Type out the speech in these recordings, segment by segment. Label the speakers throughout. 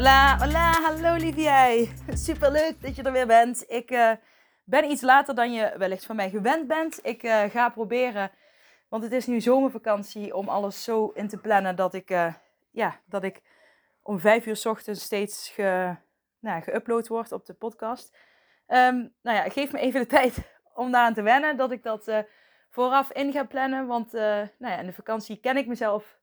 Speaker 1: Hola, hola, hallo lieve jij. Superleuk dat je er weer bent. Ik uh, ben iets later dan je wellicht van mij gewend bent. Ik uh, ga proberen, want het is nu zomervakantie, om alles zo in te plannen dat ik, uh, ja, dat ik om vijf uur ochtends steeds ge, nou, geüpload word op de podcast. Um, nou ja, geef me even de tijd om daaraan te wennen, dat ik dat vooraf in ga plannen. Want nou ja, in de vakantie ken ik mezelf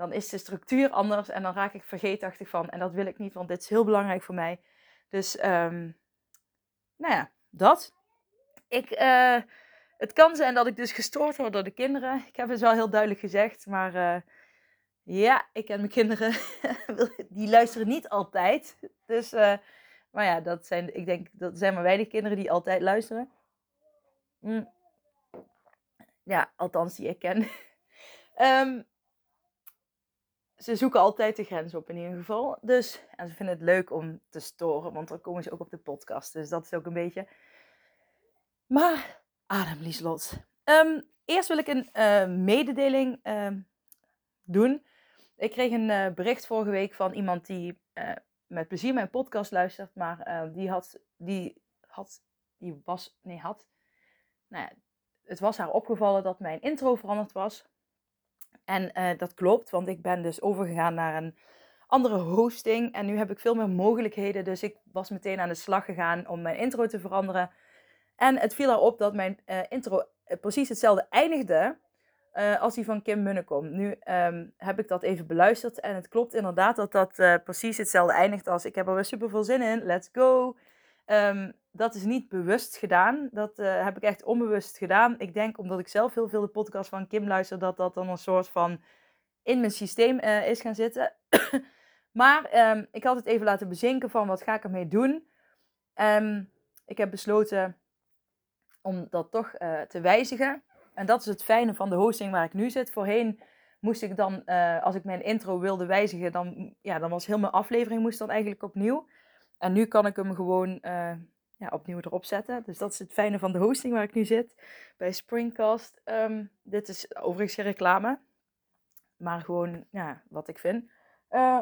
Speaker 1: dan is de structuur anders en dan raak ik vergeetachtig van. En dat wil ik niet, want dit is heel belangrijk voor mij. Dus, um, nou ja, dat. Ik, uh, het kan zijn dat ik dus gestoord word door de kinderen. Ik heb het wel heel duidelijk gezegd, maar uh, ja, ik en mijn kinderen, die luisteren niet altijd. Dus, uh, maar ja, dat zijn, ik denk, dat zijn maar weinig kinderen die altijd luisteren. Mm. Ja, althans die ik ken. um, ze zoeken altijd de grens op in ieder geval. Dus, en ze vinden het leuk om te storen, want dan komen ze ook op de podcast. Dus dat is ook een beetje. Maar, adem Lieslot. Um, eerst wil ik een uh, mededeling uh, doen. Ik kreeg een uh, bericht vorige week van iemand die eh, met plezier mijn podcast luistert. Maar die had, die had, die was, nee had. Nou ja, het was haar opgevallen dat mijn intro veranderd was. En uh, dat klopt, want ik ben dus overgegaan naar een andere hosting. En nu heb ik veel meer mogelijkheden. Dus ik was meteen aan de slag gegaan om mijn intro te veranderen. En het viel erop dat mijn uh, intro eh, precies hetzelfde eindigde als die van Kim Munnekom. Nu um, heb ik dat even beluisterd en het klopt inderdaad dat dat precies hetzelfde eindigt als ik heb er weer super veel zin in, let's go. Um, dat is niet bewust gedaan. Dat uh, heb ik echt onbewust gedaan. Ik denk omdat ik zelf heel veel de podcast van Kim luister, dat dat dan een soort van in mijn systeem uh, is gaan zitten. maar um, ik had het even laten bezinken van wat ga ik ermee doen. Um, ik heb besloten om dat toch uh, te wijzigen. En dat is het fijne van de hosting waar ik nu zit. Voorheen moest ik dan, als ik mijn intro wilde wijzigen, dan, ja, dan was heel mijn aflevering moest dan eigenlijk opnieuw. En nu kan ik hem gewoon ja, opnieuw erop zetten. Dus dat is het fijne van de hosting waar ik nu zit. Bij Springcast. Um, dit is overigens geen reclame. Maar gewoon ja, wat ik vind. Uh,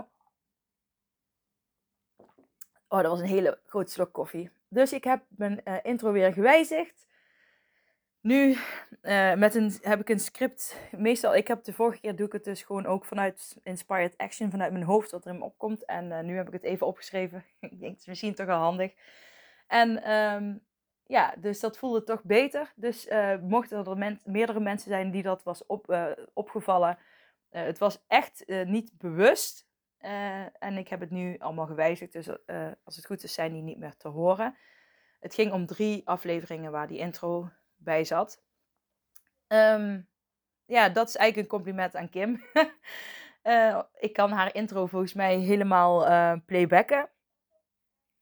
Speaker 1: oh, dat was een hele grote slok koffie. Dus ik heb mijn uh, intro weer gewijzigd. Nu uh, met een, heb ik een script. Meestal, ik heb de vorige keer doe ik het dus gewoon ook vanuit Inspired Action, vanuit mijn hoofd wat er in opkomt. En nu heb ik het even opgeschreven. ik denk, het is misschien toch wel handig. En um, ja, dus dat voelde toch beter. Dus uh, mochten er meerdere mensen zijn die dat was op, opgevallen. het was echt niet bewust. en ik heb het nu allemaal gewijzigd. Dus als het goed is, zijn die niet meer te horen. Het ging om drie afleveringen waar die intro bij zat. Um, ja, dat is eigenlijk een compliment aan Kim. ik kan haar intro volgens mij helemaal playbacken.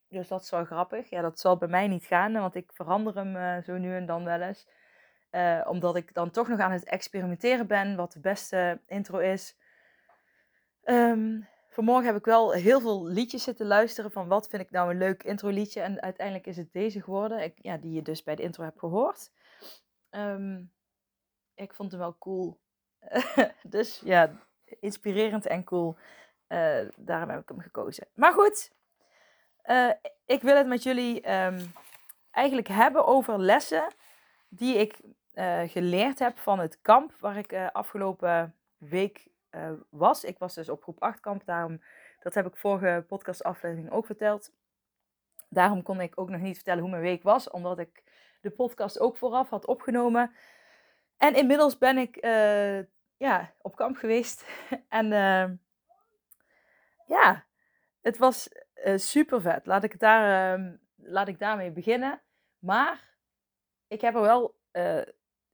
Speaker 1: Dus dat is wel grappig. Ja, dat zal bij mij niet gaan, want ik verander hem uh, zo nu en dan wel eens. omdat ik dan toch nog aan het experimenteren ben wat de beste intro is. Um, vanmorgen heb ik wel heel veel liedjes zitten luisteren van wat vind ik nou een leuk intro liedje. En uiteindelijk is het deze geworden, ik, ja, die je dus bij de intro hebt gehoord. Um, ik vond hem wel cool. dus ja, inspirerend en cool. Uh, daarom heb ik hem gekozen. Maar goed, uh, ik wil het met jullie um, eigenlijk hebben over lessen die ik uh, geleerd heb van het kamp waar ik afgelopen week was. Ik was dus op groep 8 kamp, daarom, dat heb ik vorige podcastaflevering ook verteld. Daarom kon ik ook nog niet vertellen hoe mijn week was, omdat ik de podcast ook vooraf had opgenomen. En inmiddels ben ik uh, ja, op kamp geweest. en uh, ja, het was uh, super vet. Laat ik, daar, ehm, laat ik daarmee beginnen. Maar ik heb er wel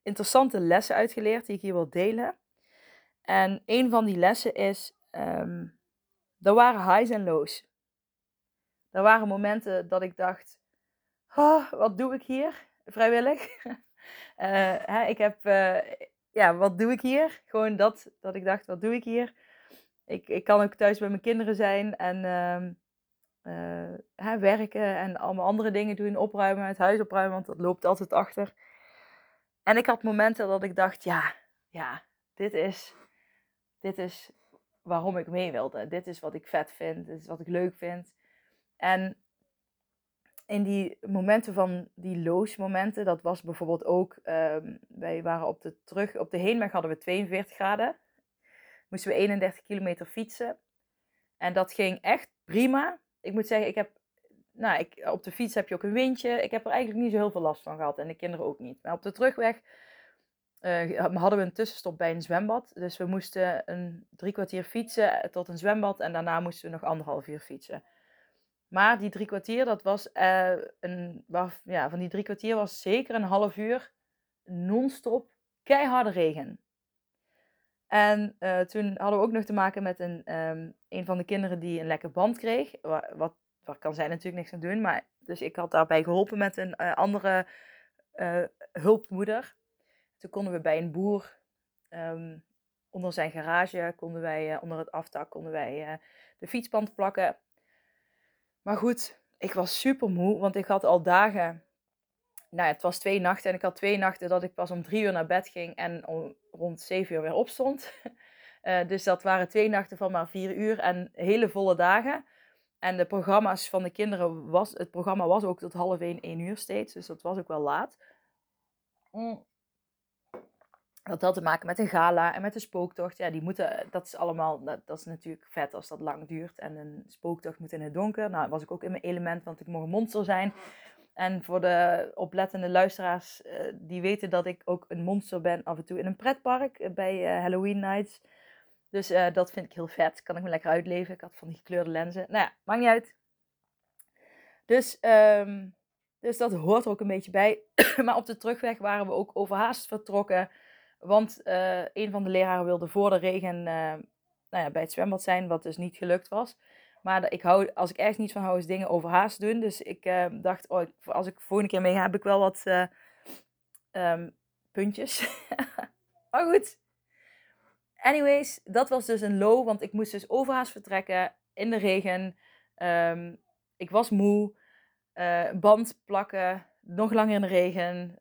Speaker 1: interessante lessen uitgeleerd die ik hier wil delen. En een van die lessen is, um, er waren highs en lows. er waren momenten dat ik dacht, oh, wat doe ik hier vrijwillig? Uh, hè, ik heb, ja, wat doe ik hier? Gewoon dat, dat ik dacht, wat doe ik hier? Ik, ik kan ook thuis bij mijn kinderen zijn en uh, hè, werken en allemaal andere dingen doen, opruimen, het huis opruimen, want dat loopt altijd achter. En ik had momenten dat ik dacht, ja, ja, dit is, dit is waarom ik mee wilde. Dit is wat ik vet vind, dit is wat ik leuk vind. En in die momenten van die loos momenten, dat was bijvoorbeeld ook, um, wij waren op de terug, op de heenweg hadden we 42 graden. Moesten we 31 kilometer fietsen. En dat ging echt prima. Ik moet zeggen, ik heb, nou, ik, op de fiets heb je ook een windje. Ik heb er eigenlijk niet zo heel veel last van gehad en de kinderen ook niet. Maar op de terugweg uh, hadden we een tussenstop bij een zwembad. Dus we moesten een drie kwartier fietsen tot een zwembad en daarna moesten we nog anderhalf uur fietsen. Maar die drie kwartier, dat was uh, een, ja, van die drie kwartier was zeker een half uur non-stop keiharde regen. En uh, toen hadden we ook nog te maken met een, um, een van de kinderen die een lekker band kreeg. Wat, wat, waar kan zij natuurlijk niks aan doen. Maar, dus ik had daarbij geholpen met een uh, andere hulpmoeder. Toen konden we bij een boer um, onder zijn garage, konden wij, onder het aftak, konden wij de fietsband plakken. Maar goed, ik was super moe, want ik had al dagen. Nou ja, het was twee nachten en ik had twee nachten dat ik pas om drie uur naar bed ging en om, rond zeven uur weer opstond. Uh, dus dat waren twee nachten van maar vier uur en hele volle dagen. En de programma's van de kinderen was, het programma was ook tot half één, één uur steeds. Dus dat was ook wel laat. Mm dat had te maken met een gala en met een spooktocht. Ja, die moeten, dat is allemaal, dat, dat, is natuurlijk vet als dat lang duurt. En een spooktocht moet in het donker. Nou, was ik ook in mijn element, want ik mocht een monster zijn. En voor de oplettende luisteraars, uh, die weten dat ik ook een monster ben af en toe in een pretpark uh, bij uh, Halloween Nights. Dus dat vind ik heel vet. Kan ik me lekker uitleven. Ik had van die gekleurde lenzen. Nou ja, maakt niet uit. Dus, um, dus dat hoort er ook een beetje bij. maar op de terugweg waren we ook overhaast vertrokken. Want een van de leraren wilde voor de regen nou ja, bij het zwembad zijn, wat dus niet gelukt was. Maar ik hou, als ik ergens niet van hou, is dingen overhaast doen. Dus ik uh, dacht, oh, als ik volgende keer mee ga, heb ik wel wat um, puntjes. maar goed. Anyways, dat was dus een low, want ik moest dus overhaast vertrekken in de regen. Um, ik was moe. band plakken, nog langer in de regen.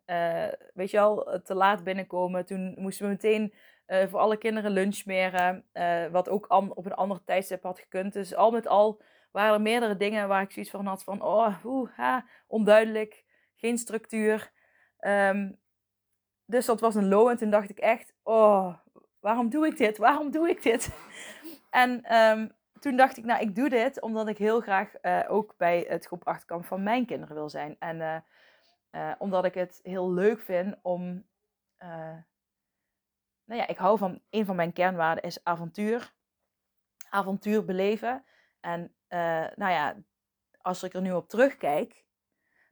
Speaker 1: Weet je al, te laat binnenkomen. Toen moesten we meteen uh, voor alle kinderen lunch smeren. Uh, wat ook op een ander tijdstip had gekund. Dus al met al waren er meerdere dingen waar ik zoiets van had van... Oh, oeh, ha, onduidelijk. Geen structuur. Um, dus dat was een low. En toen dacht ik echt... Oh, waarom doe ik dit? Waarom doe ik dit? en um, toen dacht ik, nou, ik doe dit omdat ik heel graag uh, ook bij het groep 8 kamp van mijn kinderen wil zijn. En omdat ik het heel leuk vind om. Nou ja, ik hou van. Een van mijn kernwaarden is avontuur. Avontuur beleven. En uh, nou ja, als ik er nu op terugkijk,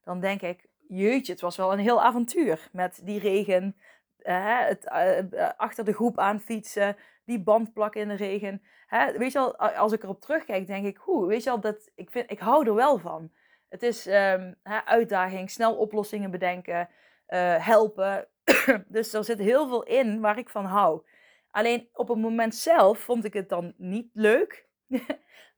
Speaker 1: dan denk ik: jeetje, het was wel een heel avontuur. Met die regen, het achter de groep aan fietsen, die band plakken in de regen. Weet je al, als ik erop terugkijk, denk ik: hoe, weet je al, dat, ik, vind, ik hou er wel van. Het is um, uitdaging, snel oplossingen bedenken, helpen. dus er zit heel veel in waar ik van hou. Alleen op het moment zelf vond ik het dan niet leuk.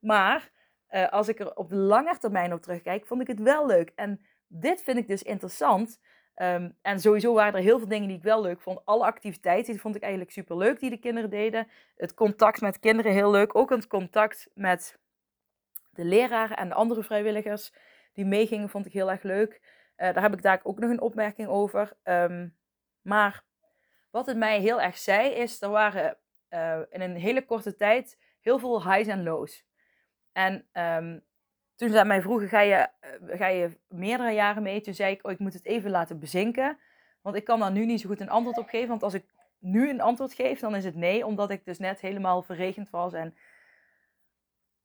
Speaker 1: maar uh, als ik er op de lange termijn op terugkijk, vond ik het wel leuk. En dit vind ik dus interessant. Um, en sowieso waren er heel veel dingen die ik wel leuk vond. Alle activiteiten vond ik eigenlijk super leuk die de kinderen deden. Het contact met kinderen heel leuk. Ook het contact met de leraren en de andere vrijwilligers die meegingen, vond ik heel erg leuk. Uh, daar heb ik daar ook nog een opmerking over. Um, maar wat het mij heel erg zei, is er waren uh, in een hele korte tijd heel veel highs en lows. En um, toen ze mij vroegen, ga je, uh, ga je meerdere jaren mee? Toen zei ik, oh, ik moet het even laten bezinken. Want ik kan daar nu niet zo goed een antwoord op geven. Want als ik nu een antwoord geef, dan is het nee. Omdat ik dus net helemaal verregend was. En,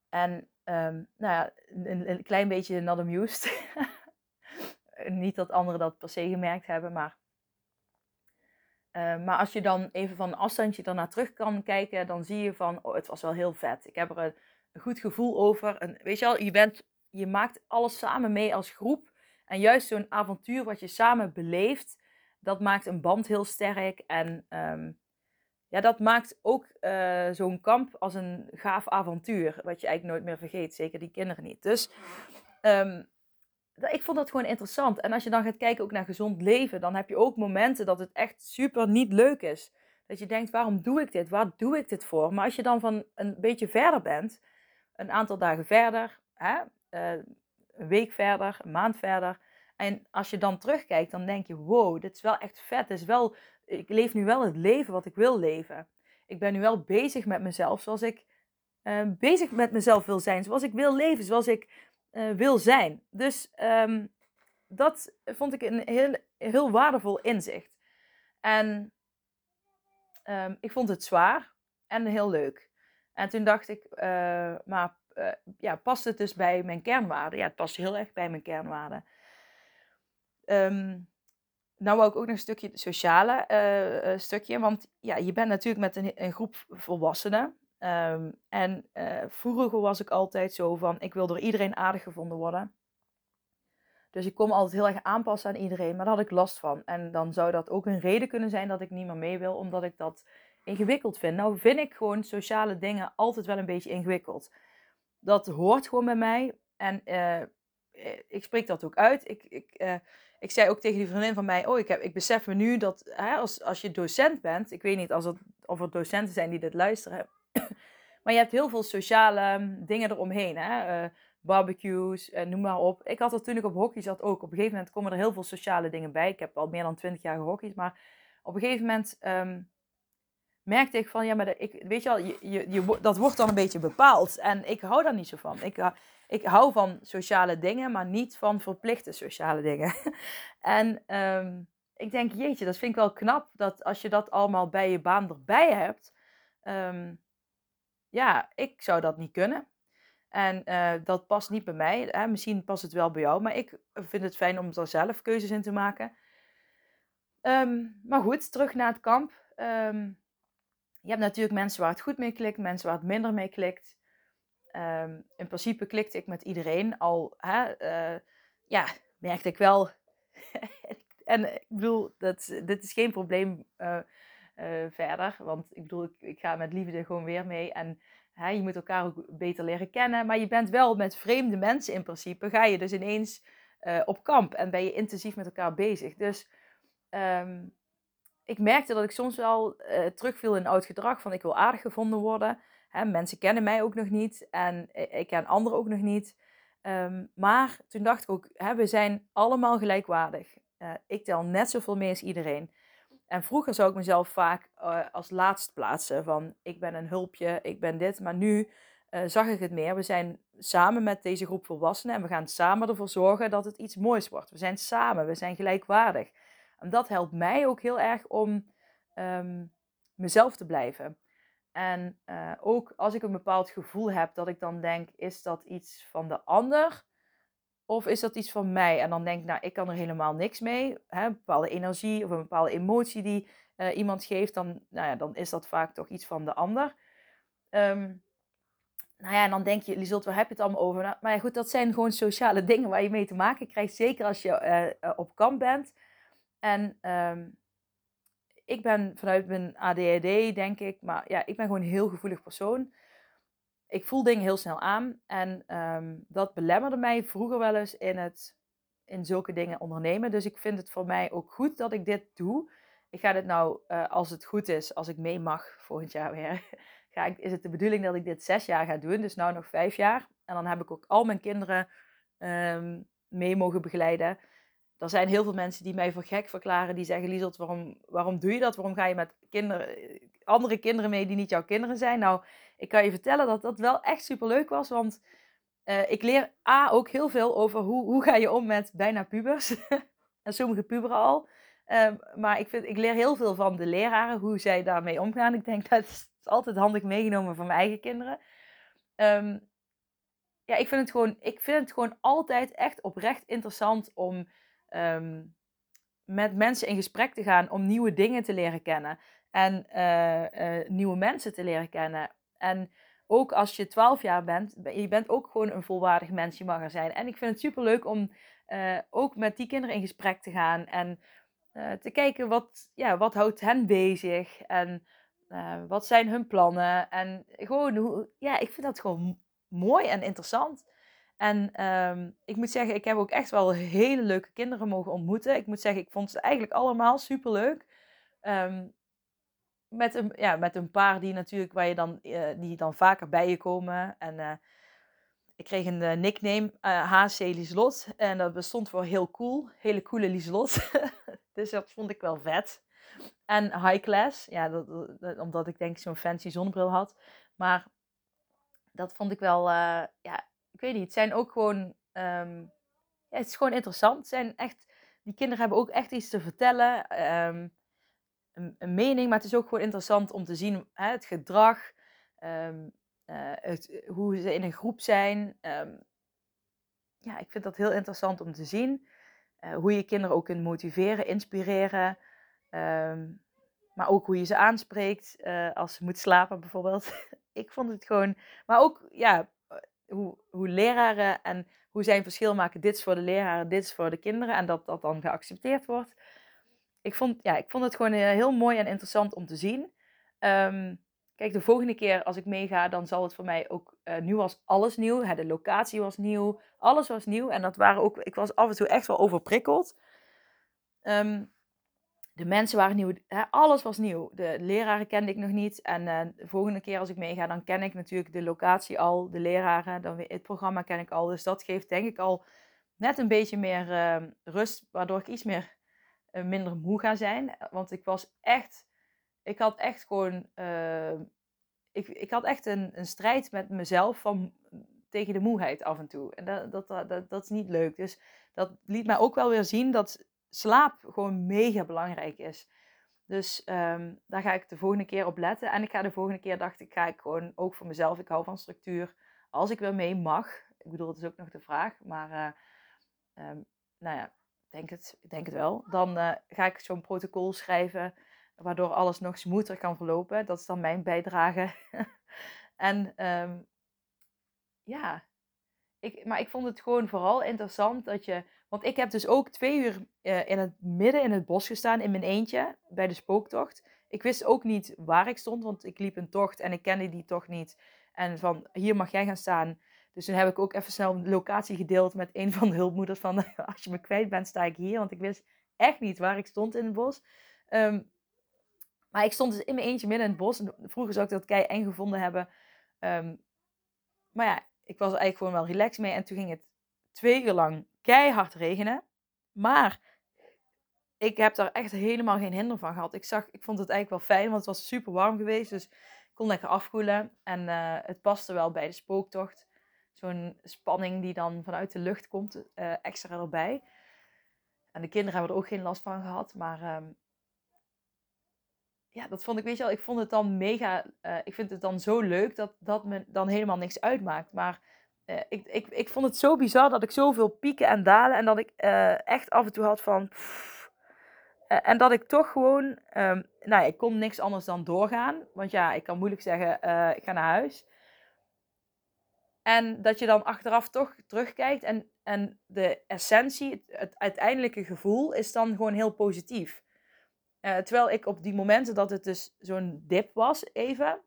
Speaker 1: en um, nou ja, een, klein beetje not. Niet dat anderen dat per se gemerkt hebben, maar. Uh, maar als je dan even van een afstandje daarna terug kan kijken, dan zie je van, oh, het was wel heel vet. Ik heb er een, goed gevoel over. En weet je al, je bent, je maakt alles samen mee als groep. En juist zo'n avontuur wat je samen beleeft, dat maakt een band heel sterk. En ehm, ja, dat maakt ook uh, zo'n kamp als een gaaf avontuur. Wat je eigenlijk nooit meer vergeet. Zeker die kinderen niet. Dus um, ik vond dat gewoon interessant. En als je dan gaat kijken ook naar gezond leven, dan heb je ook momenten dat het echt super niet leuk is. Dat je denkt, waarom doe ik dit? Waar doe ik dit voor? Maar als je dan van een beetje verder bent, een aantal dagen verder, hè, uh, een week verder, een maand verder. En als je dan terugkijkt, dan denk je, wow, dit is wel echt vet. Is wel, ik leef nu wel het leven wat ik wil leven. Ik ben nu wel bezig met mezelf zoals ik uh, bezig met mezelf wil zijn. Zoals ik wil leven, zoals ik uh, wil zijn. Dus um, dat vond ik een heel, heel waardevol inzicht. En um, ik vond het zwaar en heel leuk. En toen dacht ik, uh, maar uh, ja, past het dus bij mijn kernwaarden? Ja, het past heel erg bij mijn kernwaarden. Um, nou ook nog een stukje sociale stukje, want ja, je bent natuurlijk met een, een groep volwassenen. Um, en uh, vroeger was ik altijd zo van, ik wil door iedereen aardig gevonden worden. Dus ik kon me altijd heel erg aanpassen aan iedereen, maar daar had ik last van. En dan zou dat ook een reden kunnen zijn dat ik niet meer mee wil, omdat ik dat ingewikkeld vind. Nou vind ik gewoon sociale dingen altijd wel een beetje ingewikkeld. Dat hoort gewoon bij mij. En uh, ik spreek dat ook uit. Ik, ik, ik zei ook tegen die vriendin van mij: Oh, ik, heb, ik besef me nu dat hè, als, als je docent bent, ik weet niet als het, of er docenten zijn die dit luisteren, maar je hebt heel veel sociale hm, dingen eromheen. Hè? Uh, barbecues, uh, noem maar op. Ik had er toen ik op hockey zat ook. Op een gegeven moment komen er heel veel sociale dingen bij. Ik heb al meer dan twintig jaar gehockeyd. Maar op een gegeven moment um, merkte ik van... Ja, maar ik, weet je wel, je, je, dat wordt dan een beetje bepaald. En ik hou daar niet zo van. Ik, uh, ik hou van sociale dingen, maar niet van verplichte sociale dingen. en um, ik denk, jeetje, dat vind ik wel knap. Dat als je dat allemaal bij je baan erbij hebt... Um, ja, ik zou dat niet kunnen. En uh, dat past niet bij mij. Hè? Misschien past het wel bij jou, maar ik vind het fijn om er zelf keuzes in te maken. Um, maar goed, terug naar het kamp. Um, je hebt natuurlijk mensen waar het goed mee klikt, mensen waar het minder mee klikt. Um, in principe klikte ik met iedereen. Al hè, uh, ja, merkte ik wel. en ik bedoel, dat, dit is geen probleem. Uh, verder. Want ik bedoel, ik, ga met liefde gewoon weer mee. En hè, je moet elkaar ook beter leren kennen. Maar je bent wel met vreemde mensen in principe. Ga je dus ineens uh, op kamp en ben je intensief met elkaar bezig. Dus um, ik merkte dat ik soms wel uh, terugviel in oud gedrag. Van ik wil aardig gevonden worden. Hè, mensen kennen mij ook nog niet. En ik ken anderen ook nog niet. Um, maar toen dacht ik ook, hè, we zijn allemaal gelijkwaardig. ik tel net zoveel mee als iedereen. En vroeger zou ik mezelf vaak uh, als laatst plaatsen van ik ben een hulpje, ik ben dit. Maar nu uh, zag ik het meer. We zijn samen met deze groep volwassenen en we gaan samen ervoor zorgen dat het iets moois wordt. We zijn samen, we zijn gelijkwaardig. En dat helpt mij ook heel erg om um, mezelf te blijven. En uh, ook als ik een bepaald gevoel heb, dat ik dan denk, is dat iets van de ander? Of is dat iets van mij? En dan denk ik, nou, ik kan er helemaal niks mee. Hè? Een bepaalde energie of een bepaalde emotie die uh, iemand geeft, dan, nou ja, dan is dat vaak toch iets van de ander. Um, nou ja, en dan denk je, Liesot, waar heb je het allemaal over? Nou, maar ja, goed, dat zijn gewoon sociale dingen waar je mee te maken krijgt. Zeker als je uh, op kamp bent. En um, ik ben vanuit mijn ADHD, denk ik, maar ja, ik ben gewoon een heel gevoelig persoon ik voel dingen heel snel aan. En um, dat belemmerde mij vroeger wel eens in, het, in zulke dingen ondernemen. Dus ik vind het voor mij ook goed dat ik dit doe. Ik ga dit nou, uh, als het goed is, als ik mee mag volgend jaar weer, ga ik, is het de bedoeling dat ik dit zes jaar ga doen. Dus nou nog vijf jaar. En dan heb ik ook al mijn kinderen um, mee mogen begeleiden. Er zijn heel veel mensen die mij voor gek verklaren. Die zeggen, Lieselt, waarom, waarom doe je dat? Waarom ga je met kinderen, andere kinderen mee die niet jouw kinderen zijn? Nou, ik kan je vertellen dat dat wel echt super leuk was. Want uh, ik leer A ook heel veel over hoe, hoe ga je om met bijna pubers. en sommige puberen al. Uh, maar ik, vind, ik leer heel veel van de leraren, hoe zij daarmee omgaan. Ik denk dat is altijd handig meegenomen van mijn eigen kinderen. Um, ja, ik vind, het gewoon, ik vind het gewoon altijd echt oprecht interessant om um, met mensen in gesprek te gaan, om nieuwe dingen te leren kennen. En uh, uh, nieuwe mensen te leren kennen. En ook als je 12 jaar bent, je bent ook gewoon een volwaardig mens, je mag er zijn. En ik vind het super leuk om uh, ook met die kinderen in gesprek te gaan en te kijken wat, ja, wat houdt hen bezig en wat zijn hun plannen. En gewoon, hoe, ja, ik vind dat gewoon mooi en interessant. En um, ik moet zeggen, ik heb ook echt wel hele leuke kinderen mogen ontmoeten. Ik moet zeggen, ik vond ze eigenlijk allemaal super leuk. Um, met, een, ja, met een paar die natuurlijk, waar je dan, uh, die dan vaker bij je komen. En uh, ik kreeg een uh, nickname, HC Lieslot. En dat bestond voor heel cool, hele coole Lieslot. dus dat vond ik wel vet. En high class, ja, dat, omdat ik denk zo'n fancy zonnebril had. Maar dat vond ik wel, ja, ik weet niet, het zijn ook gewoon, ja, het is gewoon interessant. Het zijn echt, die kinderen hebben ook echt iets te vertellen. Um, een, een, mening, maar het is ook gewoon interessant om te zien hè, het gedrag, um, uh, het, hoe ze in een groep zijn. ja, ik vind dat heel interessant om te zien. Uh, hoe je kinderen ook kunt motiveren, inspireren. maar ook hoe je ze aanspreekt uh, als ze moet slapen bijvoorbeeld. ik vond het gewoon, maar ook ja, hoe, hoe leraren en hoe zij een verschil maken. Dit is voor de leraren, dit is voor de kinderen. En dat dat dan geaccepteerd wordt. Ik vond, ja, ik vond het gewoon eh, heel mooi en interessant om te zien. Um, kijk, de volgende keer als ik meega, dan zal het voor mij ook... Uh, nu was alles nieuw. Hè, de locatie was nieuw. Alles was nieuw. En dat waren ook... Ik was af en toe echt wel overprikkeld. Um, de mensen waren nieuw, hè, alles was nieuw. De leraren kende ik nog niet. En uh, de volgende keer als ik meega, dan ken ik natuurlijk de locatie al, de leraren, dan het programma ken ik al. Dus dat geeft denk ik al net een beetje meer uh, rust, waardoor ik iets meer uh, minder moe ga zijn. Want ik was echt, ik had echt gewoon, ehm, ik, ik had echt een, een strijd met mezelf van, tegen de moeheid af en toe. En dat, dat, dat, dat is niet leuk. Dus dat liet mij ook wel weer zien dat slaap gewoon mega belangrijk is. Dus um, daar ga ik de volgende keer op letten. En ik ga de volgende keer, dacht ik, ga ik gewoon ook voor mezelf, ik hou van structuur. Als ik weer mee mag, ik bedoel, het is ook nog de vraag, maar uh, um, nou ja, denk het, ik denk het wel. Dan uh, ga ik zo'n protocol schrijven, waardoor alles nog smoother kan verlopen. Dat is dan mijn bijdrage. en um, ja, ik, maar ik vond het gewoon vooral interessant dat je want ik heb dus ook twee uur uh, in het midden in het bos gestaan in mijn eentje bij de spooktocht. Ik wist ook niet waar ik stond, want ik liep een tocht en ik kende die tocht niet. En van hier mag jij gaan staan. Dus toen heb ik ook even snel een locatie gedeeld met een van de hulpmoeders. Van als je me kwijt bent, sta ik hier. Want ik wist echt niet waar ik stond in het bos. Um, maar ik stond dus in mijn eentje midden in het bos. Vroeger zou ik dat kei eng gevonden hebben. Um, maar ja, ik was eigenlijk gewoon wel relaxed mee. En toen ging het twee uur lang keihard regenen. Maar ik heb daar echt helemaal geen hinder van gehad. Ik, zag, ik vond het eigenlijk wel fijn, want het was super warm geweest. Dus ik kon lekker afkoelen. En uh, het paste wel bij de spooktocht. Zo'n spanning die dan vanuit de lucht komt, uh, extra erbij. En de kinderen hebben er ook geen last van gehad. Maar um, ja, dat vond ik, weet je wel, ik vond het dan mega. Uh, ik vind het dan zo leuk dat dat me dan helemaal niks uitmaakt. Maar uh, ik, ik, ik vond het zo bizar dat ik zoveel pieken en dalen en dat ik uh, echt af en toe had van. Uh, en dat ik toch gewoon, um, nou, ik kon niks anders dan doorgaan. Want ja, ik kan moeilijk zeggen, ik ga naar huis. En dat je dan achteraf toch terugkijkt en, en de essentie, het, het uiteindelijke gevoel is dan gewoon heel positief. terwijl ik op die momenten dat het dus zo'n dip was, even,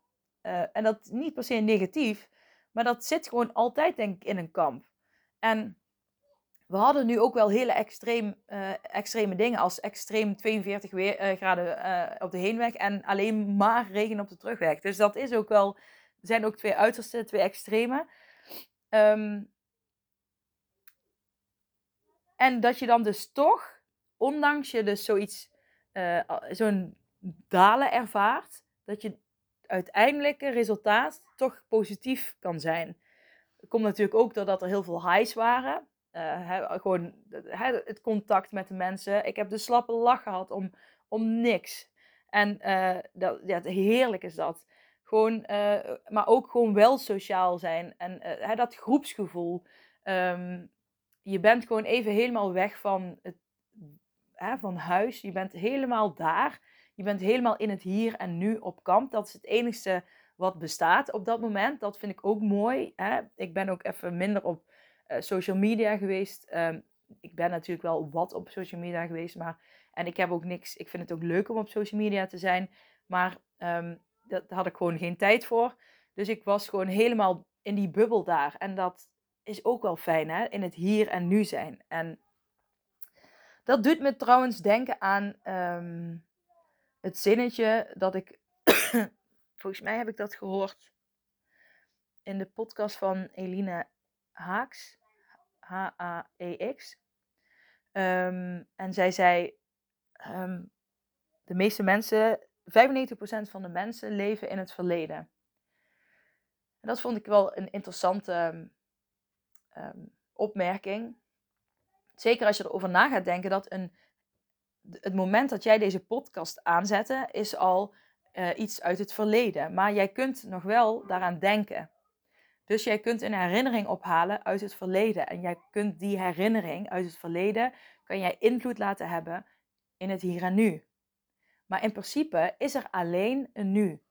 Speaker 1: en dat niet per se negatief, maar dat zit gewoon altijd, denk ik, in een kamp. En we hadden nu ook wel hele extreem, uh, extreme dingen als extreem 42 weer, uh, graden uh, op de heenweg en alleen maar regen op de terugweg. Dus dat is ook wel, zijn ook twee uiterste, twee extreme. Um, en dat je dan dus toch, ondanks je dus zoiets, zo'n dalen ervaart, dat je uiteindelijke resultaat toch positief kan zijn. Het komt natuurlijk ook doordat er heel veel highs waren. Uh, gewoon het contact met de mensen. Ik heb de slappe lach gehad om, om niks. En uh, dat, ja, heerlijk is dat. Gewoon, uh, maar ook gewoon wel sociaal zijn. En dat groepsgevoel. Um, je bent gewoon even helemaal weg van, het, van huis. Je bent helemaal daar. Je bent helemaal in het hier en nu op kamp. Dat is het enigste wat bestaat op dat moment. Dat vind ik ook mooi. Hè? Ik ben ook even minder op uh, social media geweest. Um, ik ben natuurlijk wel wat op social media geweest, maar en ik heb ook niks. Ik vind het ook leuk om op social media te zijn, maar um, daar had ik gewoon geen tijd voor. Dus ik was gewoon helemaal in die bubbel daar. En dat is ook wel fijn, hè? In het hier en nu zijn. En dat doet me trouwens denken aan um, het zinnetje dat ik. volgens mij heb ik dat gehoord in de podcast van Eline Haaks. H-A-E-X. Um, en zij zei: um, De meeste mensen, 95% van de mensen leven in het verleden. En dat vond ik wel een interessante um, opmerking. Zeker als je erover na gaat denken dat een, het moment dat jij deze podcast aanzette, is al uh, iets uit het verleden. Maar jij kunt nog wel daaraan denken. Dus jij kunt een herinnering ophalen uit het verleden. En jij kunt die herinnering uit het verleden, kan jij invloed laten hebben in het hier en nu. Maar in principe is er alleen een nu.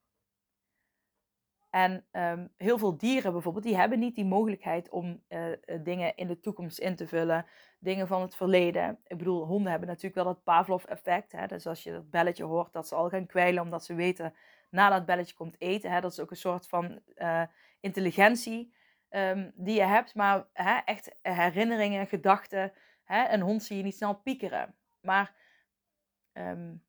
Speaker 1: En um, heel veel dieren bijvoorbeeld, die hebben niet die mogelijkheid om uh, dingen in de toekomst in te vullen. Dingen van het verleden. Ik bedoel, honden hebben natuurlijk wel dat Pavlov-effect. Dus als je dat belletje hoort, dat ze al gaan kwijlen omdat ze weten, na dat belletje komt eten. Hè? Dat is ook een soort van uh, intelligentie um, die je hebt. Maar hè, echt herinneringen, gedachten. Hè? Een hond zie je niet snel piekeren. Maar um,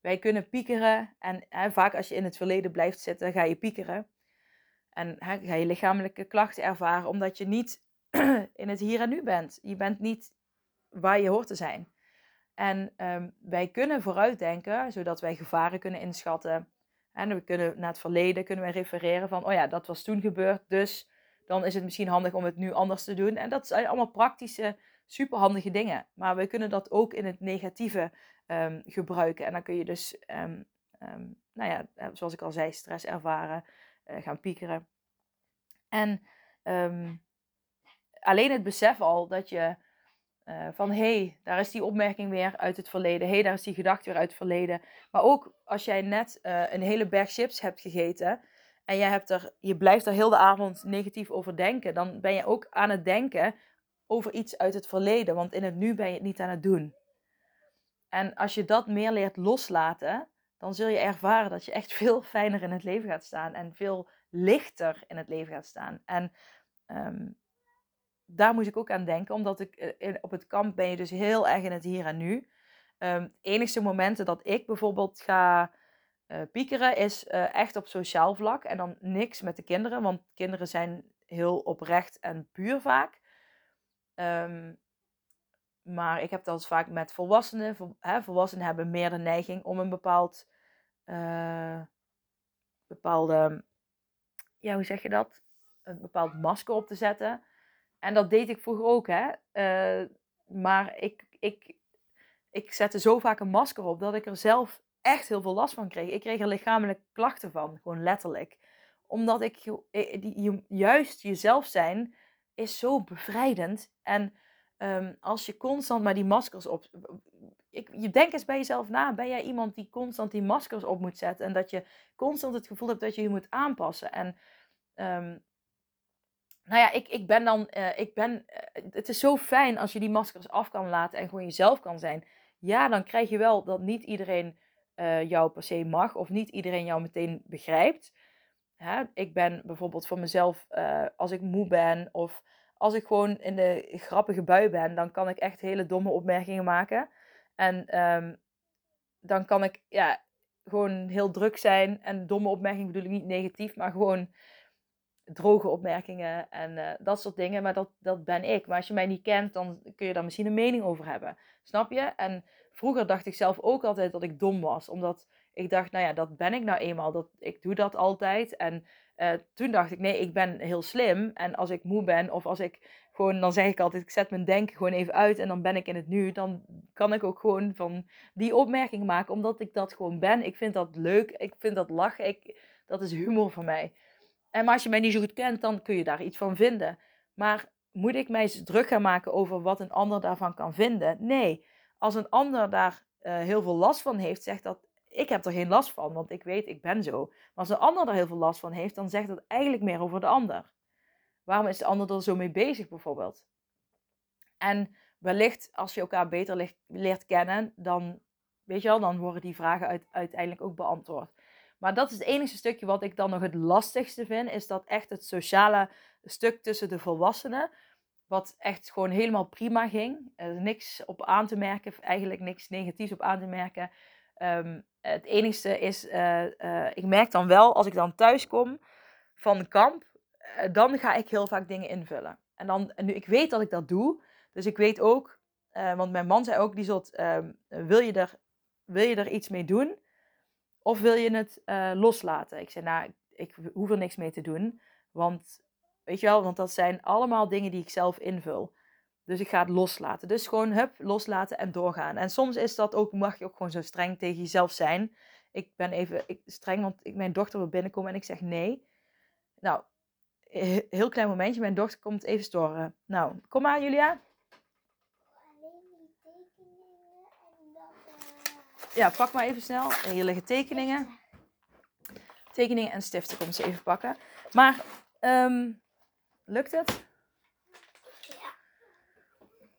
Speaker 1: wij kunnen piekeren. En hè, vaak als je in het verleden blijft zitten, ga je piekeren. En hè, ga je lichamelijke klachten ervaren, omdat je niet in het hier en nu bent. Je bent niet waar je hoort te zijn. En um, wij kunnen vooruitdenken, zodat wij gevaren kunnen inschatten. En we kunnen naar het verleden kunnen we refereren van, oh ja, dat was toen gebeurd, dus dan is het misschien handig om het nu anders te doen. En dat zijn allemaal praktische, superhandige dingen. Maar we kunnen dat ook in het negatieve um, gebruiken. En dan kun je dus, um, nou ja, eh, zoals ik al zei, stress ervaren, uh, gaan piekeren. En alleen het besef al dat je uh, van hé, hey, daar is die opmerking weer uit het verleden. Hé, hey, daar is die gedachte weer uit het verleden. Maar ook als jij net uh, een hele berg chips hebt gegeten. En jij hebt er, je blijft er heel de avond negatief over denken. Dan ben je ook aan het denken over iets uit het verleden. Want in het nu ben je het niet aan het doen. En als je dat meer leert loslaten, dan zul je ervaren dat je echt veel fijner in het leven gaat staan. En veel lichter in het leven gaat staan. En um, daar moest ik ook aan denken, omdat ik eh, op het kamp ben je dus heel erg in het hier en nu. Um, enigste momenten dat ik bijvoorbeeld ga uh, piekeren is uh, echt op sociaal vlak en dan niks met de kinderen, want kinderen zijn heel oprecht en puur vaak. Um, maar ik heb dat vaak met volwassenen. Vol, hè, volwassenen hebben meer de neiging om een bepaald, uh, bepaalde, ja hoe zeg je dat? Een bepaald masker op te zetten. En dat deed ik vroeger ook, hè. Uh, maar ik, ik, ik zette zo vaak een masker op dat ik er zelf echt heel veel last van kreeg. Ik kreeg er lichamelijke klachten van, gewoon letterlijk. Omdat ik, juist jezelf zijn is zo bevrijdend. En um, als je constant maar die maskers op... Ik, je denk eens bij jezelf na. Ben jij iemand die constant die maskers op moet zetten? En dat je constant het gevoel hebt dat je je moet aanpassen. En um, nou ja, ik, ik ben dan, uh, ik ben, uh, het is zo fijn als je die maskers af kan laten en gewoon jezelf kan zijn. Ja, dan krijg je wel dat niet iedereen uh, jou per se mag of niet iedereen jou meteen begrijpt. Ik ben bijvoorbeeld voor mezelf, als ik moe ben of als ik gewoon in de grappige bui ben, dan kan ik echt hele domme opmerkingen maken. En um, dan kan ik ja, gewoon heel druk zijn. En domme opmerkingen bedoel ik niet negatief, maar gewoon droge opmerkingen en uh, dat soort dingen. Maar dat, dat ben ik. Maar als je mij niet kent, dan kun je daar misschien een mening over hebben. Snap je? En vroeger dacht ik zelf ook altijd dat ik dom was. Omdat ik dacht, nou ja, dat ben ik nou eenmaal. Dat, ik doe dat altijd. En uh, toen dacht ik, nee, ik ben heel slim. En als ik moe ben of als ik gewoon, dan zeg ik altijd, ik zet mijn denken gewoon even uit en dan ben ik in het nu. Dan kan ik ook gewoon van die opmerking maken, omdat ik dat gewoon ben. Ik vind dat leuk, ik vind dat lachen, ik, dat is humor voor mij. En maar als je mij niet zo goed kent, dan kun je daar iets van vinden. Maar moet ik mij druk gaan maken over wat een ander daarvan kan vinden? Nee. Als een ander daar uh, heel veel last van heeft, zegt dat ik heb er geen last van, want ik weet, ik ben zo. Maar als een ander er heel veel last van heeft, dan zegt dat eigenlijk meer over de ander. Waarom is de ander er zo mee bezig, bijvoorbeeld? En wellicht, als je elkaar beter leert kennen, dan, weet je wel, dan worden die vragen uiteindelijk ook beantwoord. Maar dat is het enige stukje wat ik dan nog het lastigste vind, is dat echt het sociale stuk tussen de volwassenen, wat echt gewoon helemaal prima ging. Niks op aan te merken, eigenlijk niks negatiefs op aan te merken. Ehm, het enige is, uh, uh, ik merk dan wel, als ik dan thuis kom van kamp, uh, dan ga ik heel vaak dingen invullen. En dan, nu, ik weet dat ik dat doe, dus ik weet ook, want mijn man zei ook, die zult, ehm, wil, je er, wil je er iets mee doen? Of wil je het loslaten? Ik zei, nou, ik hoef er niks mee te doen, want Weet je wel, want dat zijn allemaal dingen die ik zelf invul. Dus ik ga het loslaten. Dus gewoon hup, loslaten en doorgaan. En soms is dat ook, mag je ook gewoon zo streng tegen jezelf zijn. Ik ben even ik, streng, want ik, mijn dochter wil binnenkomen en ik zeg nee. Nou, heel klein momentje. Mijn dochter komt even storen. Nou, kom maar Julia. Ja, pak maar even snel. Hier liggen tekeningen. Tekeningen en stiften komt ze even pakken. Maar um, Lukt het? Ja.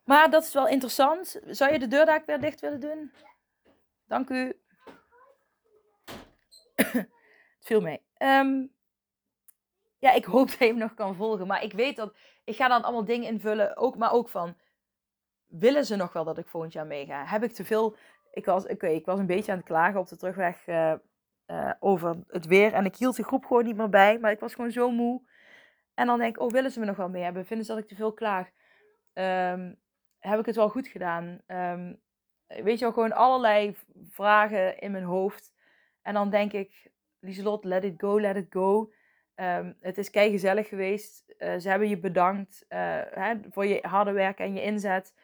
Speaker 1: Maar dat is wel interessant. Zou je de deur daar weer dicht willen doen? Dank u. het viel mee. Ehm, ja, ik hoop dat je hem nog kan volgen. Maar ik weet dat... Ik ga dan allemaal dingen invullen. Ook, maar ook van... Willen ze nog wel dat ik volgend jaar meega? Heb ik te veel... Ik was, ik was een beetje aan het klagen op de terugweg uh, uh, over het weer. En ik hield de groep gewoon niet meer bij. Maar ik was gewoon zo moe. En dan denk ik, oh, willen ze me nog wel mee hebben? Vinden ze dat ik te veel klaag? Um, heb ik het wel goed gedaan? Um, weet je wel, gewoon allerlei vragen in mijn hoofd. En dan denk ik, Lieselot, let it go, let it go. Um, het is kei gezellig geweest. Uh, ze hebben je bedankt hè, voor je harde werk en je inzet.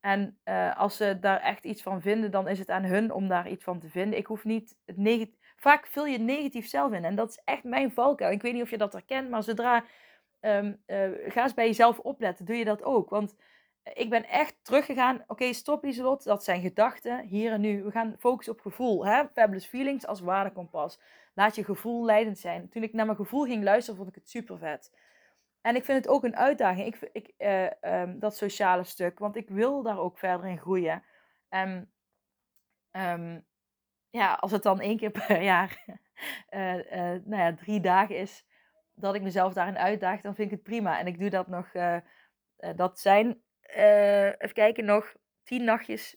Speaker 1: En uh, als ze daar echt iets van vinden, dan is het aan hun om daar iets van te vinden. Ik hoef niet het negatief. Vaak vul je negatief zelf in. En dat is echt mijn valkuil. Ik weet niet of je dat herkent, maar zodra um, uh, ga eens bij jezelf opletten. Doe je dat ook? Want eh, ik ben echt teruggegaan. Oké, okay, stop Lieselot. Dat zijn gedachten. Hier en nu. We gaan focussen op gevoel. Hè? Fabulous feelings als waardekompas. Laat je gevoel leidend zijn. Toen ik naar mijn gevoel ging luisteren, vond ik het super vet. En ik vind het ook een uitdaging. Ik, ik, uh, um, dat sociale stuk. Want ik wil daar ook verder in groeien. En um, ja, als het dan één keer per jaar uh, nou ja, drie dagen is dat ik mezelf daarin uitdaag, dan vind ik het prima. En ik doe dat nog, dat zijn, even kijken, nog tien nachtjes.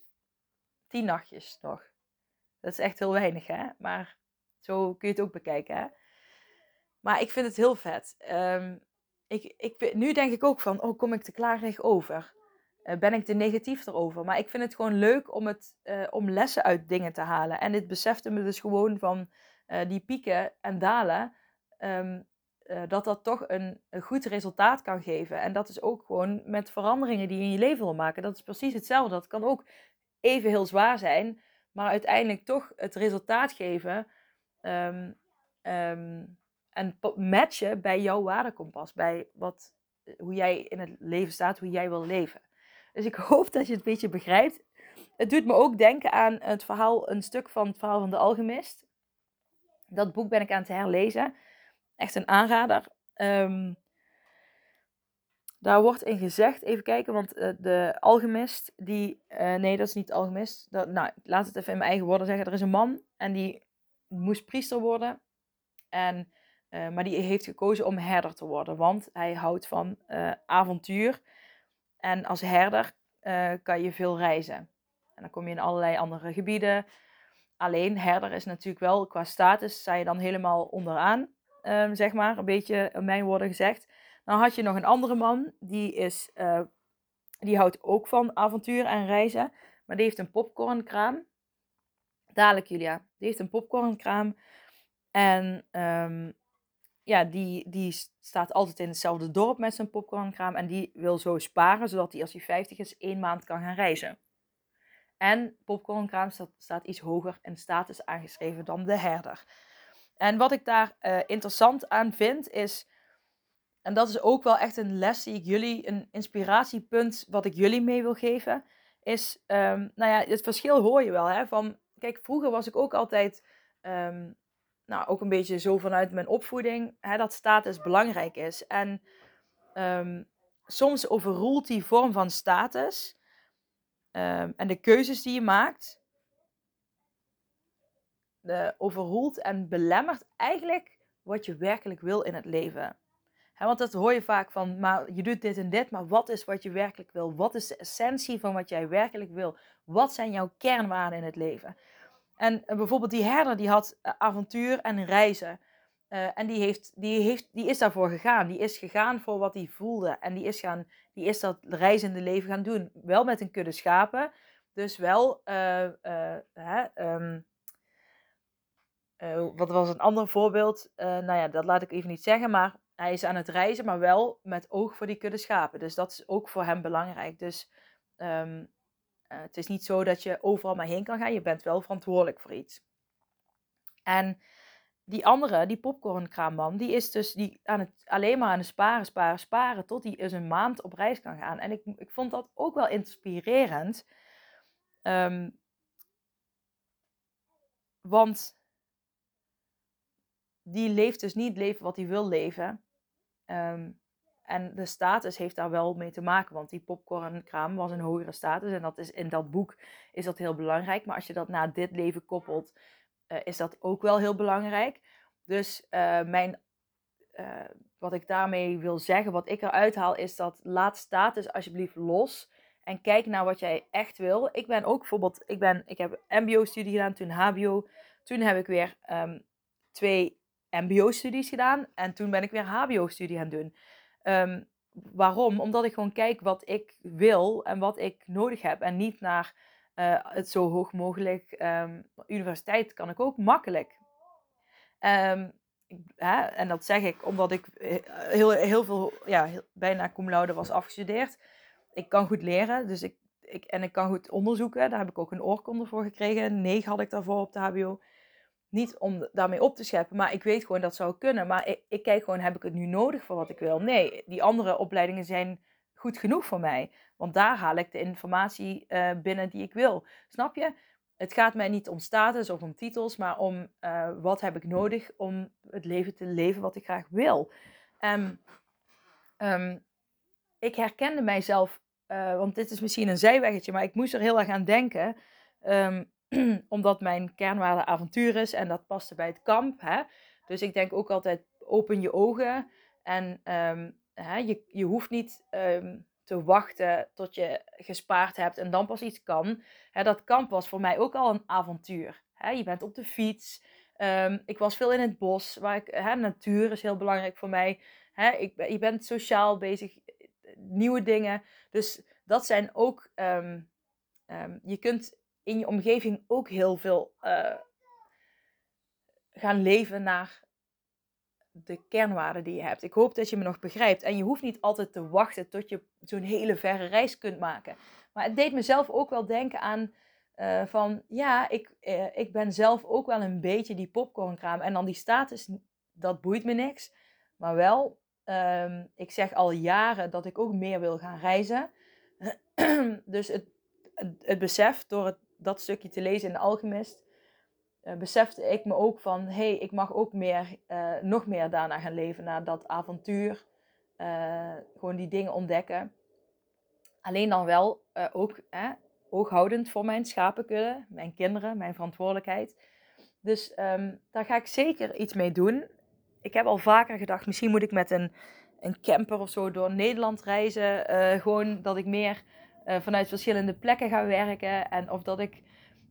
Speaker 1: Tien nachtjes nog. Dat is echt heel weinig, hè? Maar zo kun je het ook bekijken, hè? Maar ik vind het heel vet. Um, ik, ik, nu denk ik ook van, oh, kom ik te klarig over? ben ik te negatief erover? Maar ik vind het gewoon leuk om, het, om lessen uit dingen te halen. En dit besefte me dus gewoon van die pieken en dalen. Uh, dat dat toch een, een, goed resultaat kan geven. En dat is ook gewoon met veranderingen die je in je leven wil maken. Dat is precies hetzelfde. Dat kan ook even heel zwaar zijn, maar uiteindelijk toch het resultaat geven. Um, um, en matchen bij jouw waardekompas. Bij wat, hoe jij in het leven staat, hoe jij wil leven. Dus ik hoop dat je het een beetje begrijpt. Het doet me ook denken aan het verhaal, een stuk van het verhaal van de Alchemist. Dat boek ben ik aan het herlezen. Echt een aanrader. Um, daar wordt in gezegd, even kijken, want uh, de alchemist, die, uh, nee dat is niet alchemist, dat, nou laat het even in mijn eigen woorden zeggen. Er is een man en die moest priester worden, en, uh, maar die heeft gekozen om herder te worden, want hij houdt van avontuur. En als herder kan je veel reizen. En dan kom je in allerlei andere gebieden. Alleen herder is natuurlijk wel qua status, sta je dan helemaal onderaan. Ehm, zeg maar, een beetje in mijn woorden gezegd. Dan had je nog een andere man, die, is, die houdt ook van avontuur en reizen, maar die heeft een popcornkraam. Dadelijk, Julia. Die heeft een popcornkraam. En um, ja, die, die staat altijd in hetzelfde dorp met zijn popcornkraam. En die wil zo sparen, zodat hij als hij 50 is, één maand kan gaan reizen. En popcornkraam staat, iets hoger in status aangeschreven dan de herder. En wat ik daar uh, interessant aan vind is, en dat is ook wel echt een les die ik jullie, een inspiratiepunt wat ik jullie mee wil geven, is, um, nou ja, het verschil hoor je wel, hè, van kijk, vroeger was ik ook altijd, ehm, nou, ook een beetje zo vanuit mijn opvoeding, hè, dat status belangrijk is. En um, soms overroelt die vorm van status um, en de keuzes die je maakt, de overroelt en belemmert eigenlijk wat je werkelijk wil in het leven. want dat hoor je vaak van, maar je doet dit en dit, maar wat is wat je werkelijk wil? Wat is de essentie van wat jij werkelijk wil? Wat zijn jouw kernwaarden in het leven? En uh, bijvoorbeeld die herder, die had uh, avontuur en reizen. Uh, en die, heeft, die, heeft, die is daarvoor gegaan. Die is gegaan voor wat hij voelde. En die is, gaan, die is dat reizende leven gaan doen. Wel met een kudde schapen. Dus wel hè, uh, wat was een ander voorbeeld? Nou ja, dat laat ik even niet zeggen. Maar hij is aan het reizen, maar wel met oog voor die kudde schapen. Dus dat is ook voor hem belangrijk. Dus um, uh, het is niet zo dat je overal maar heen kan gaan. Je bent wel verantwoordelijk voor iets. En die andere, die popcornkraamman, die is dus die aan het, alleen maar aan het sparen, sparen, sparen. Tot hij eens een maand op reis kan gaan. En ik, ik vond dat ook wel inspirerend. Um, want die leeft dus niet het leven wat hij wil leven. Um, en de status heeft daar wel mee te maken, want die popcornkraam was een hogere status. En dat is in dat boek is dat heel belangrijk. Maar als je dat naar dit leven koppelt, uh, is dat ook wel heel belangrijk. Dus uh, mijn, uh, wat ik daarmee wil zeggen, wat ik eruit haal, is dat laat status alsjeblieft los. En kijk naar wat jij echt wil. Ik ben ook bijvoorbeeld, ik, ben, ik heb MBO-studie gedaan, toen HBO. Toen heb ik weer um, twee MBO-studies gedaan en toen ben ik weer HBO-studie gaan doen. Um, waarom? Omdat ik gewoon kijk wat ik wil en wat ik nodig heb en niet naar uh, het zo hoog mogelijk. Um, universiteit kan ik ook makkelijk. Um, hè, en dat zeg ik omdat ik heel, heel veel, ja, heel, bijna cum laude was afgestudeerd. Ik kan goed leren, dus ik, ik, en ik kan goed onderzoeken. Daar heb ik ook een oorkonde voor gekregen. Negen had ik daarvoor op de HBO. Niet om daarmee op te scheppen, maar ik weet gewoon dat zou kunnen. Maar ik, ik kijk gewoon, heb ik het nu nodig voor wat ik wil? Nee, die andere opleidingen zijn goed genoeg voor mij. Want daar haal ik de informatie uh, binnen die ik wil. Snap je? Het gaat mij niet om status of om titels, maar om uh, wat heb ik nodig om het leven te leven wat ik graag wil. Um, ik herkende mijzelf, uh, want dit is misschien een zijweggetje, maar ik moest er heel erg aan denken. Um, omdat mijn kernwaarde avontuur is en dat paste bij het kamp. Hè? Dus ik denk ook altijd open je ogen en um, hè, je, je hoeft niet um, te wachten tot je gespaard hebt en dan pas iets kan. Hè, dat kamp was voor mij ook al een avontuur. Hè? Je bent op de fiets. Um, ik was veel in het bos. Waar ik, hè, natuur is heel belangrijk voor mij. Hè? Ik, je bent sociaal bezig, nieuwe dingen. Dus dat zijn ook. je kunt in je omgeving ook heel veel uh, gaan leven naar de kernwaarden die je hebt. Ik hoop dat je me nog begrijpt. En je hoeft niet altijd te wachten tot je zo'n hele verre reis kunt maken. Maar het deed mezelf ook wel denken aan uh, van ja, ik, uh, ik ben zelf ook wel een beetje die popcornkraam. En dan die status, dat boeit me niks. Maar wel, um, ik zeg al jaren dat ik ook meer wil gaan reizen. dus het, het, het besef door het dat stukje te lezen in de Alchemist, uh, besefte ik me ook van, hé, hey, ik mag ook meer, uh, nog meer daarna gaan leven, naar dat avontuur, uh, gewoon die dingen ontdekken. Alleen dan wel ook ooghoudend voor mijn schapenkudde, mijn kinderen, mijn verantwoordelijkheid. Dus um, daar ga ik zeker iets mee doen. Ik heb al vaker gedacht, misschien moet ik met een, een camper of zo door Nederland reizen. gewoon dat ik meer uh, vanuit verschillende plekken ga werken. En of dat ik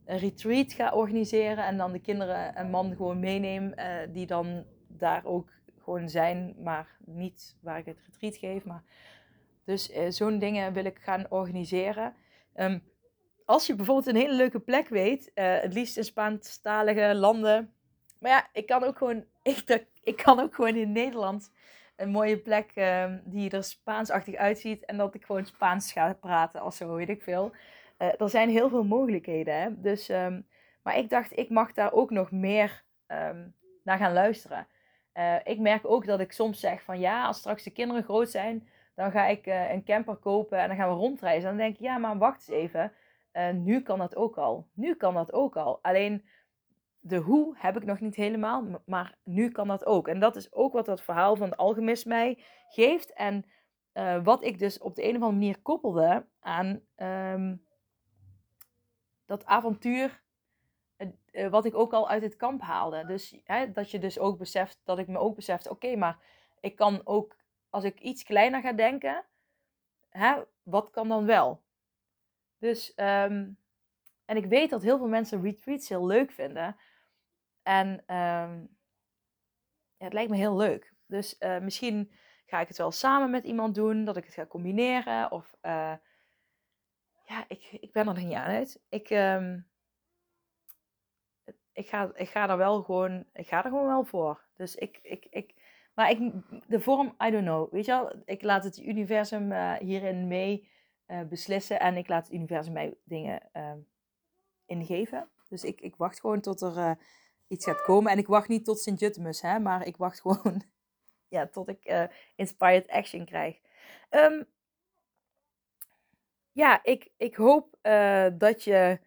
Speaker 1: een retreat ga organiseren en dan de kinderen en man gewoon meeneem, uh, die dan daar ook gewoon zijn, maar niet waar ik het retreat geef. Maar dus uh, zo'n dingen wil ik gaan organiseren. Um, als je bijvoorbeeld een hele leuke plek weet, het liefst in Spaanstalige landen. Maar ja, ik kan ook gewoon, ik kan ook gewoon in Nederland een mooie plek uh, die er Spaansachtig uitziet. En dat ik gewoon Spaans ga praten of zo, weet ik veel. Uh, er zijn heel veel mogelijkheden. Hè? Dus, um, maar ik dacht, ik mag daar ook nog meer um, naar gaan luisteren. Uh, ik merk ook dat ik soms zeg van ja, als straks de kinderen groot zijn, dan ga ik uh, een camper kopen en dan gaan we rondreizen. En dan denk ik, ja, maar wacht eens even. nu kan dat ook al. Nu kan dat ook al. Alleen de hoe heb ik nog niet helemaal, maar nu kan dat ook. En dat is ook wat dat verhaal van de alchemist mij geeft. En uh, wat ik dus op de een of andere manier koppelde aan um, dat avontuur. Uh, wat ik ook al uit het kamp haalde. Dus hè, dat je dus ook beseft, dat ik me ook besefte, oké, maar ik kan ook, als ik iets kleiner ga denken, hè, wat kan dan wel? Dus, um, en ik weet dat heel veel mensen retreats heel leuk vinden. En ja, het lijkt me heel leuk. Dus uh, misschien ga ik het wel samen met iemand doen, dat ik het ga combineren. Of uh, ja, ik, ik ben er nog niet aan uit. Ik, um, ik, ga, ik ga er wel gewoon, ik ga er gewoon wel voor. Dus ik, ik, ik maar ik, de vorm, I don't know. Weet je wel, ik laat het universum uh, hierin mee beslissen en ik laat het universum mij dingen uh, ingeven. Dus ik, ik wacht gewoon tot er iets gaat komen. En ik wacht niet tot Sint-Juttemus, maar ik wacht gewoon ja, tot ik inspired action krijg. Um, ja, ik, ik hoop dat je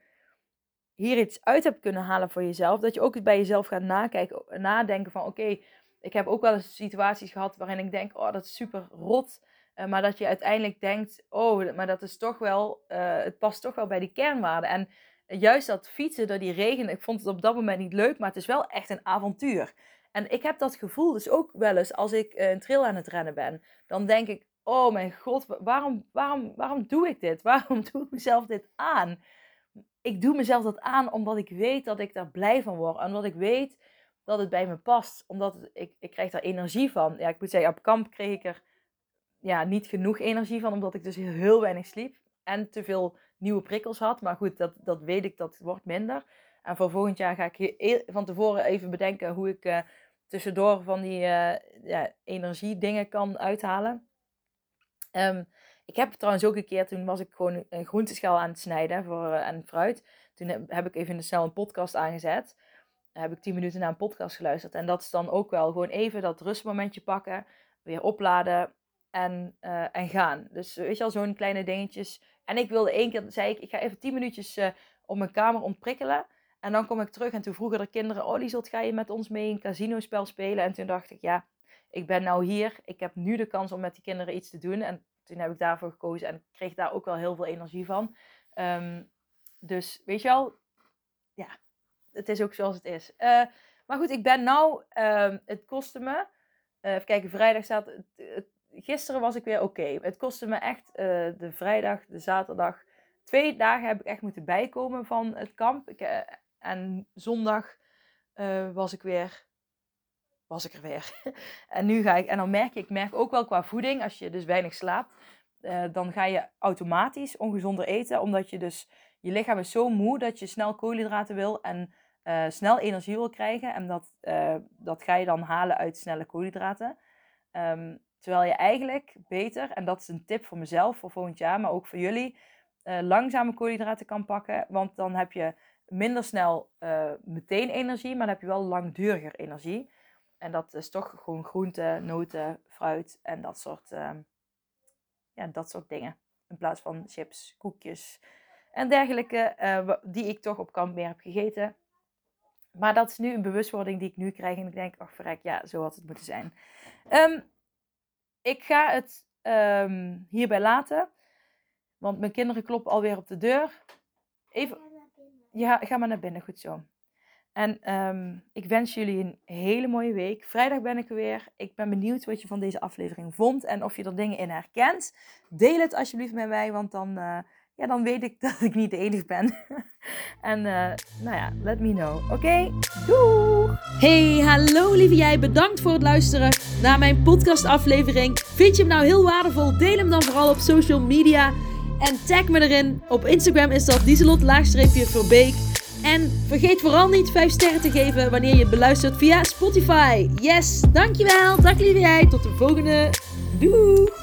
Speaker 1: hier iets uit hebt kunnen halen voor jezelf. Dat je ook bij jezelf gaat nakijken, nadenken van oké, ik heb ook wel eens situaties gehad waarin ik denk, oh, dat is super rot. Uh, maar dat je uiteindelijk denkt, oh, maar dat is toch wel, het past toch wel bij die kernwaarden. En juist dat fietsen door die regen, ik vond het op dat moment niet leuk, maar het is wel echt een avontuur. En ik heb dat gevoel dus ook wel eens als ik uh, een trail aan het rennen ben. Dan denk ik, oh mijn god, waarom, waarom, waarom doe ik dit? Waarom doe ik mezelf dit aan? Ik doe mezelf dat aan omdat ik weet dat ik daar blij van word. Omdat ik weet dat het bij me past. Omdat ik, ik krijg daar energie van. Ja, ik moet zeggen, op kamp kreeg ik er ja, niet genoeg energie van. Omdat ik dus heel weinig sliep. En te veel nieuwe prikkels had. Maar goed, dat, dat weet ik, dat wordt minder. En voor volgend jaar ga ik van tevoren even bedenken hoe ik uh, tussendoor van die uh, ja, energie kan uithalen. Um, ik heb trouwens ook een keer, toen was ik gewoon een groenteschaal aan het snijden voor, uh, en fruit. Toen heb, ik even in de een podcast aangezet heb ik tien minuten naar een podcast geluisterd. En dat is dan ook wel gewoon even dat rustmomentje pakken, weer opladen en, en gaan. Dus weet je al, zo'n kleine dingetjes. En ik wilde één keer, zei ik, ik ga even tien minuutjes uh, op mijn kamer ontprikkelen. En dan kom ik terug en toen vroegen de kinderen, oh Liesot, ga je met ons mee een casino-spel spelen? En toen dacht ik, ja, ik ben nou hier. Ik heb nu de kans om met die kinderen iets te doen. En toen heb ik daarvoor gekozen en kreeg daar ook wel heel veel energie van. Um, dus weet je wel, ja, het is ook zoals het is. Uh, maar goed, ik ben nou, uh, het kostte me, uh, even kijken, vrijdag staat, het, gisteren was ik weer oké. Het kostte me echt uh, de vrijdag, de zaterdag, twee dagen heb ik echt moeten bijkomen van het kamp. Ik, en zondag was ik weer, was ik er weer. en nu ga ik, en dan merk je, ik merk ook wel qua voeding, als je dus weinig slaapt, dan ga je automatisch ongezonder eten, omdat je dus, je lichaam is zo moe dat je snel koolhydraten wil en snel energie wil krijgen. En dat, dat ga je dan halen uit snelle koolhydraten. Um, terwijl je eigenlijk beter, en dat is een tip voor mezelf voor volgend jaar, maar ook voor jullie, uh, langzame koolhydraten kan pakken. Want dan heb je minder snel meteen energie, maar dan heb je wel langduriger energie. En dat is toch gewoon groenten, noten, fruit en dat soort, ehm, ja, dat soort dingen. In plaats van chips, koekjes en dergelijke, die ik toch op kamp meer heb gegeten. Maar dat is nu een bewustwording die ik nu krijg. En ik denk, ach verrek, ja, zo had het moeten zijn. Um, ik ga het um, hierbij laten. Want mijn kinderen kloppen alweer op de deur. Even. Ja, ga maar naar binnen, goed zo. En um, ik wens jullie een hele mooie week. Vrijdag ben ik er weer. Ik ben benieuwd wat je van deze aflevering vond. En of je er dingen in herkent. Deel het alsjeblieft met mij, want dan... Uh, ja, dan weet ik dat ik niet de enige ben. en uh, nou ja, let me know. Oké, okay? doei!
Speaker 2: Hey, hallo lieve jij. Bedankt voor het luisteren naar mijn podcastaflevering. Vind je hem nou heel waardevol? Deel hem dan vooral op social media. En tag me erin. Op Instagram is dat dieselot-verbeek. En vergeet vooral niet 5 sterren te geven wanneer je beluistert via Spotify. Yes, dankjewel. Dag lieve jij. Tot de volgende. Doei!